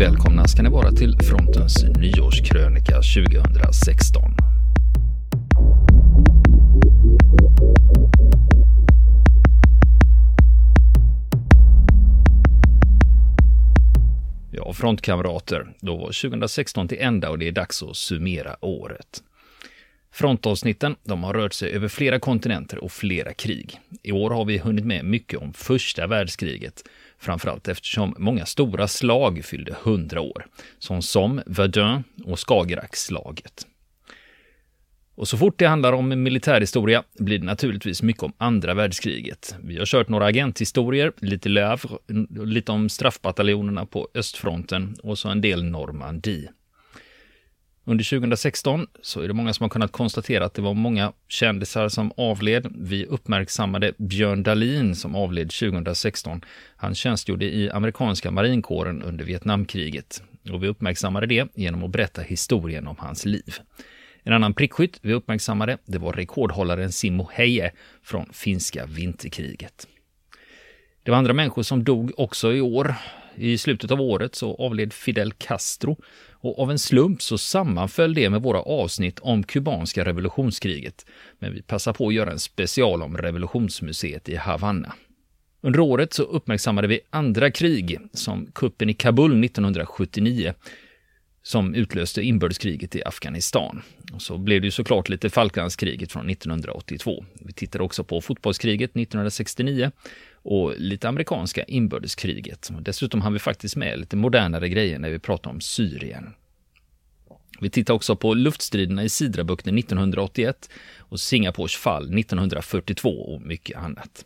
välkomna ska ni vara till Frontens nyårskrönika 2016. Ja, frontkamrater, då var 2016 till ända och det är dags att summera året. Frontavsnitten de har rört sig över flera kontinenter och flera krig. I år har vi hunnit med mycket om första världskriget, framförallt eftersom många stora slag fyllde 100 år, som som Verdun och Skagerrakslaget. Och så fort det handlar om militärhistoria blir det naturligtvis mycket om andra världskriget. Vi har kört några agenthistorier, lite Lövre, lite om straffbataljonerna på östfronten och så en del Normandie. Under 2016 så är det många som har kunnat konstatera att det var många kändisar som avled. Vi uppmärksammade Björn Dahlin som avled 2016. Han tjänstgjorde i amerikanska marinkåren under Vietnamkriget. Och vi uppmärksammade det genom att berätta historien om hans liv. En annan prickskytt vi uppmärksammade, det var rekordhållaren Simo Heie från finska vinterkriget. Det var andra människor som dog också i år. I slutet av året så avled Fidel Castro och av en slump så sammanföll det med våra avsnitt om kubanska revolutionskriget. Men vi passar på att göra en special om revolutionsmuseet i Havanna. Under året så uppmärksammade vi andra krig, som kuppen i Kabul 1979, som utlöste inbördeskriget i Afghanistan. Och så blev det ju såklart lite Falklandskriget från 1982. Vi tittade också på fotbollskriget 1969 och lite amerikanska inbördeskriget. Dessutom har vi faktiskt med lite modernare grejer när vi pratar om Syrien. Vi tittar också på luftstriderna i Sidrabukten 1981 och Singapores fall 1942 och mycket annat.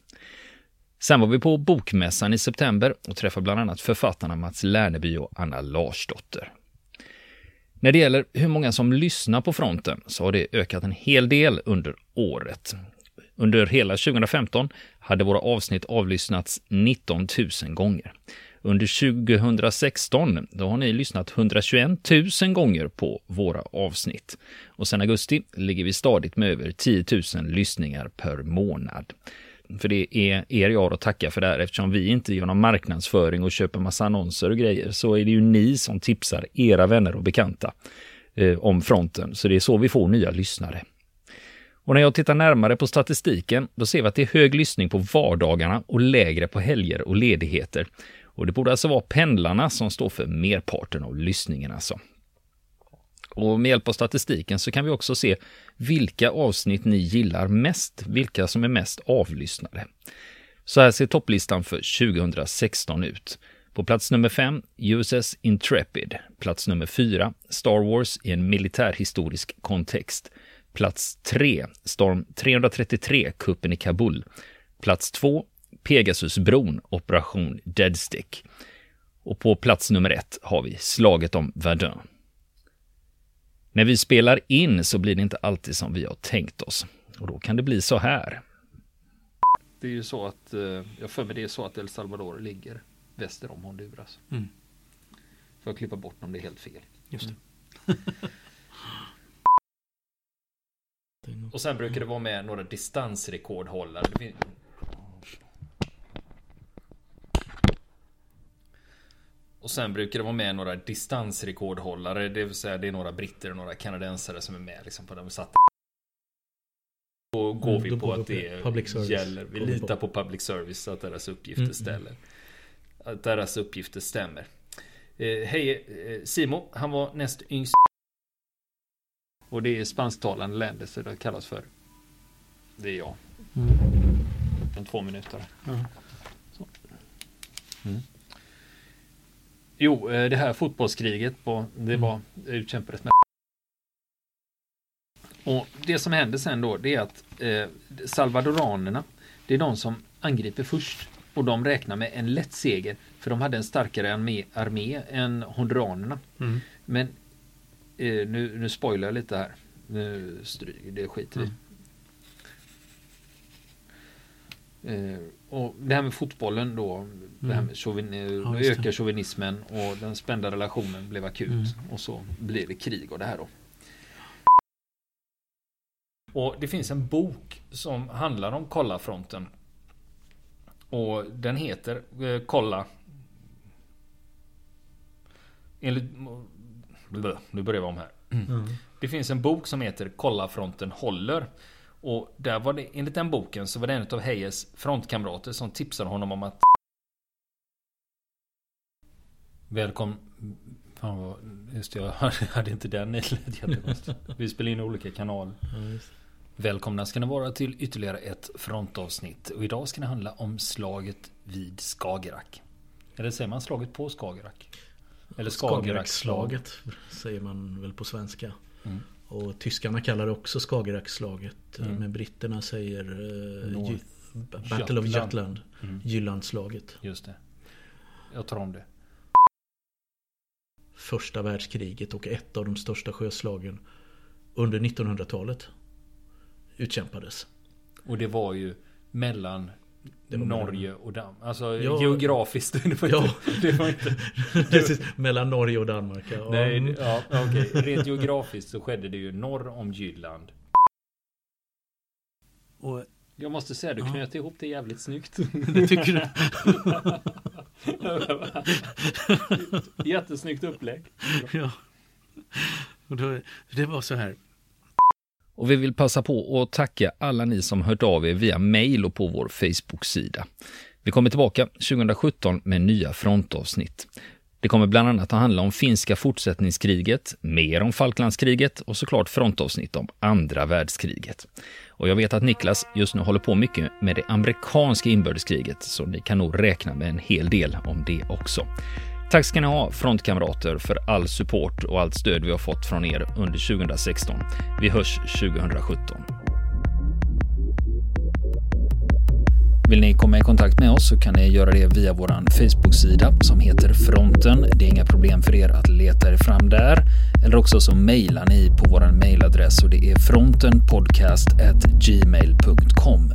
Sen var vi på Bokmässan i september och träffade bland annat författarna Mats Lerneby och Anna Larsdotter. När det gäller hur många som lyssnar på fronten så har det ökat en hel del under året. Under hela 2015 hade våra avsnitt avlyssnats 19 000 gånger. Under 2016 då har ni lyssnat 121 000 gånger på våra avsnitt. Och sen augusti ligger vi stadigt med över 10 000 lyssningar per månad. För det är er jag har att tacka för det här eftersom vi inte gör någon marknadsföring och köper massa annonser och grejer så är det ju ni som tipsar era vänner och bekanta eh, om fronten. Så det är så vi får nya lyssnare. Och när jag tittar närmare på statistiken, då ser vi att det är hög lyssning på vardagarna och lägre på helger och ledigheter. Och det borde alltså vara pendlarna som står för merparten av lyssningen alltså. Och med hjälp av statistiken så kan vi också se vilka avsnitt ni gillar mest, vilka som är mest avlyssnade. Så här ser topplistan för 2016 ut. På plats nummer 5, USS Intrepid. Plats nummer 4, Star Wars i en militärhistorisk kontext. Plats 3, Storm 333, kuppen i Kabul. Plats 2, Pegasusbron, Operation Deadstick. Och på plats nummer 1 har vi slaget om Verdun. När vi spelar in så blir det inte alltid som vi har tänkt oss. Och då kan det bli så här. Det är ju så att, eh, jag för mig det är så att El Salvador ligger väster om Honduras. Mm. Får jag klippa bort om det är helt fel. Just det. Mm. Och sen brukar det vara med några distansrekordhållare. Och sen brukar det vara med några distansrekordhållare, det vill säga det är några britter och några kanadensare som är med liksom på de satta. Då går mm, vi då på att det gäller. Vi litar på public service att deras uppgifter mm. ställer. Att deras uppgifter stämmer. Eh, Hej, eh, Simo, han var näst yngst. Och det är spansktalande länder så det kallas för. Det är jag. Mm. Om två minuter. Mm. Mm. Jo, eh, det här fotbollskriget på, det mm. var utkämpades med. Och det som händer sen då, det är att eh, salvadoranerna, det är de som angriper först. Och de räknar med en lätt seger, för de hade en starkare armé, armé än honduranerna. Mm. Men eh, nu, nu spoilar jag lite här. Nu stryk, det skiter vi mm. eh, och det här med fotbollen då. Mm. Det här med chauvin, ja, ökar chauvinismen och den spända relationen blev akut. Mm. Och så blir det krig och det här då. Och det finns en bok som handlar om Kolla-fronten. Och den heter eh, Kolla enligt, nu börjar vi om här. Mm. Det finns en bok som heter Kolla fronten håller. Och där var det, enligt den boken så var det en av Heyes frontkamrater som tipsade honom om att Välkommen Fan vad, just det, jag hade inte den i Vi spelar in olika kanaler. Ja, Välkomna ska ni vara till ytterligare ett frontavsnitt. Och idag ska det handla om slaget vid Skagerrak. Eller säger man slaget på Skagerrak? Eller Skagerrakslaget säger man väl på svenska. Mm. Och tyskarna kallar det också Skagerrakslaget. Mm. Men britterna säger uh, Battle of Jutland. Mm. Jyllandslaget. Just det. Jag tar om det. Första världskriget och ett av de största sjöslagen under 1900-talet utkämpades. Och det var ju mellan Norge och Danmark. Alltså ja, geografiskt. Det var ja. inte, det var inte Precis, mellan Norge och Danmark. Ja. Nej, ja, okej. Okay. Rent geografiskt så skedde det ju norr om Jylland. Och, jag måste säga, du knöt ihop det jävligt snyggt. Det tycker du? Jättesnyggt upplägg. Ja. Och då, det var så här. Och vi vill passa på att tacka alla ni som hört av er via mail och på vår Facebook-sida. Vi kommer tillbaka 2017 med nya frontavsnitt. Det kommer bland annat att handla om finska fortsättningskriget, mer om Falklandskriget och såklart frontavsnitt om andra världskriget. Och jag vet att Niklas just nu håller på mycket med det amerikanska inbördeskriget, så ni kan nog räkna med en hel del om det också. Tack ska ni ha, frontkamrater, för all support och allt stöd vi har fått från er under 2016. Vi hörs 2017. Vill ni komma i kontakt med oss så kan ni göra det via vår Facebook-sida som heter Fronten. Det är inga problem för er att leta er fram där. Eller också så mejlar ni på vår mejladress och det är frontenpodcast@gmail.com.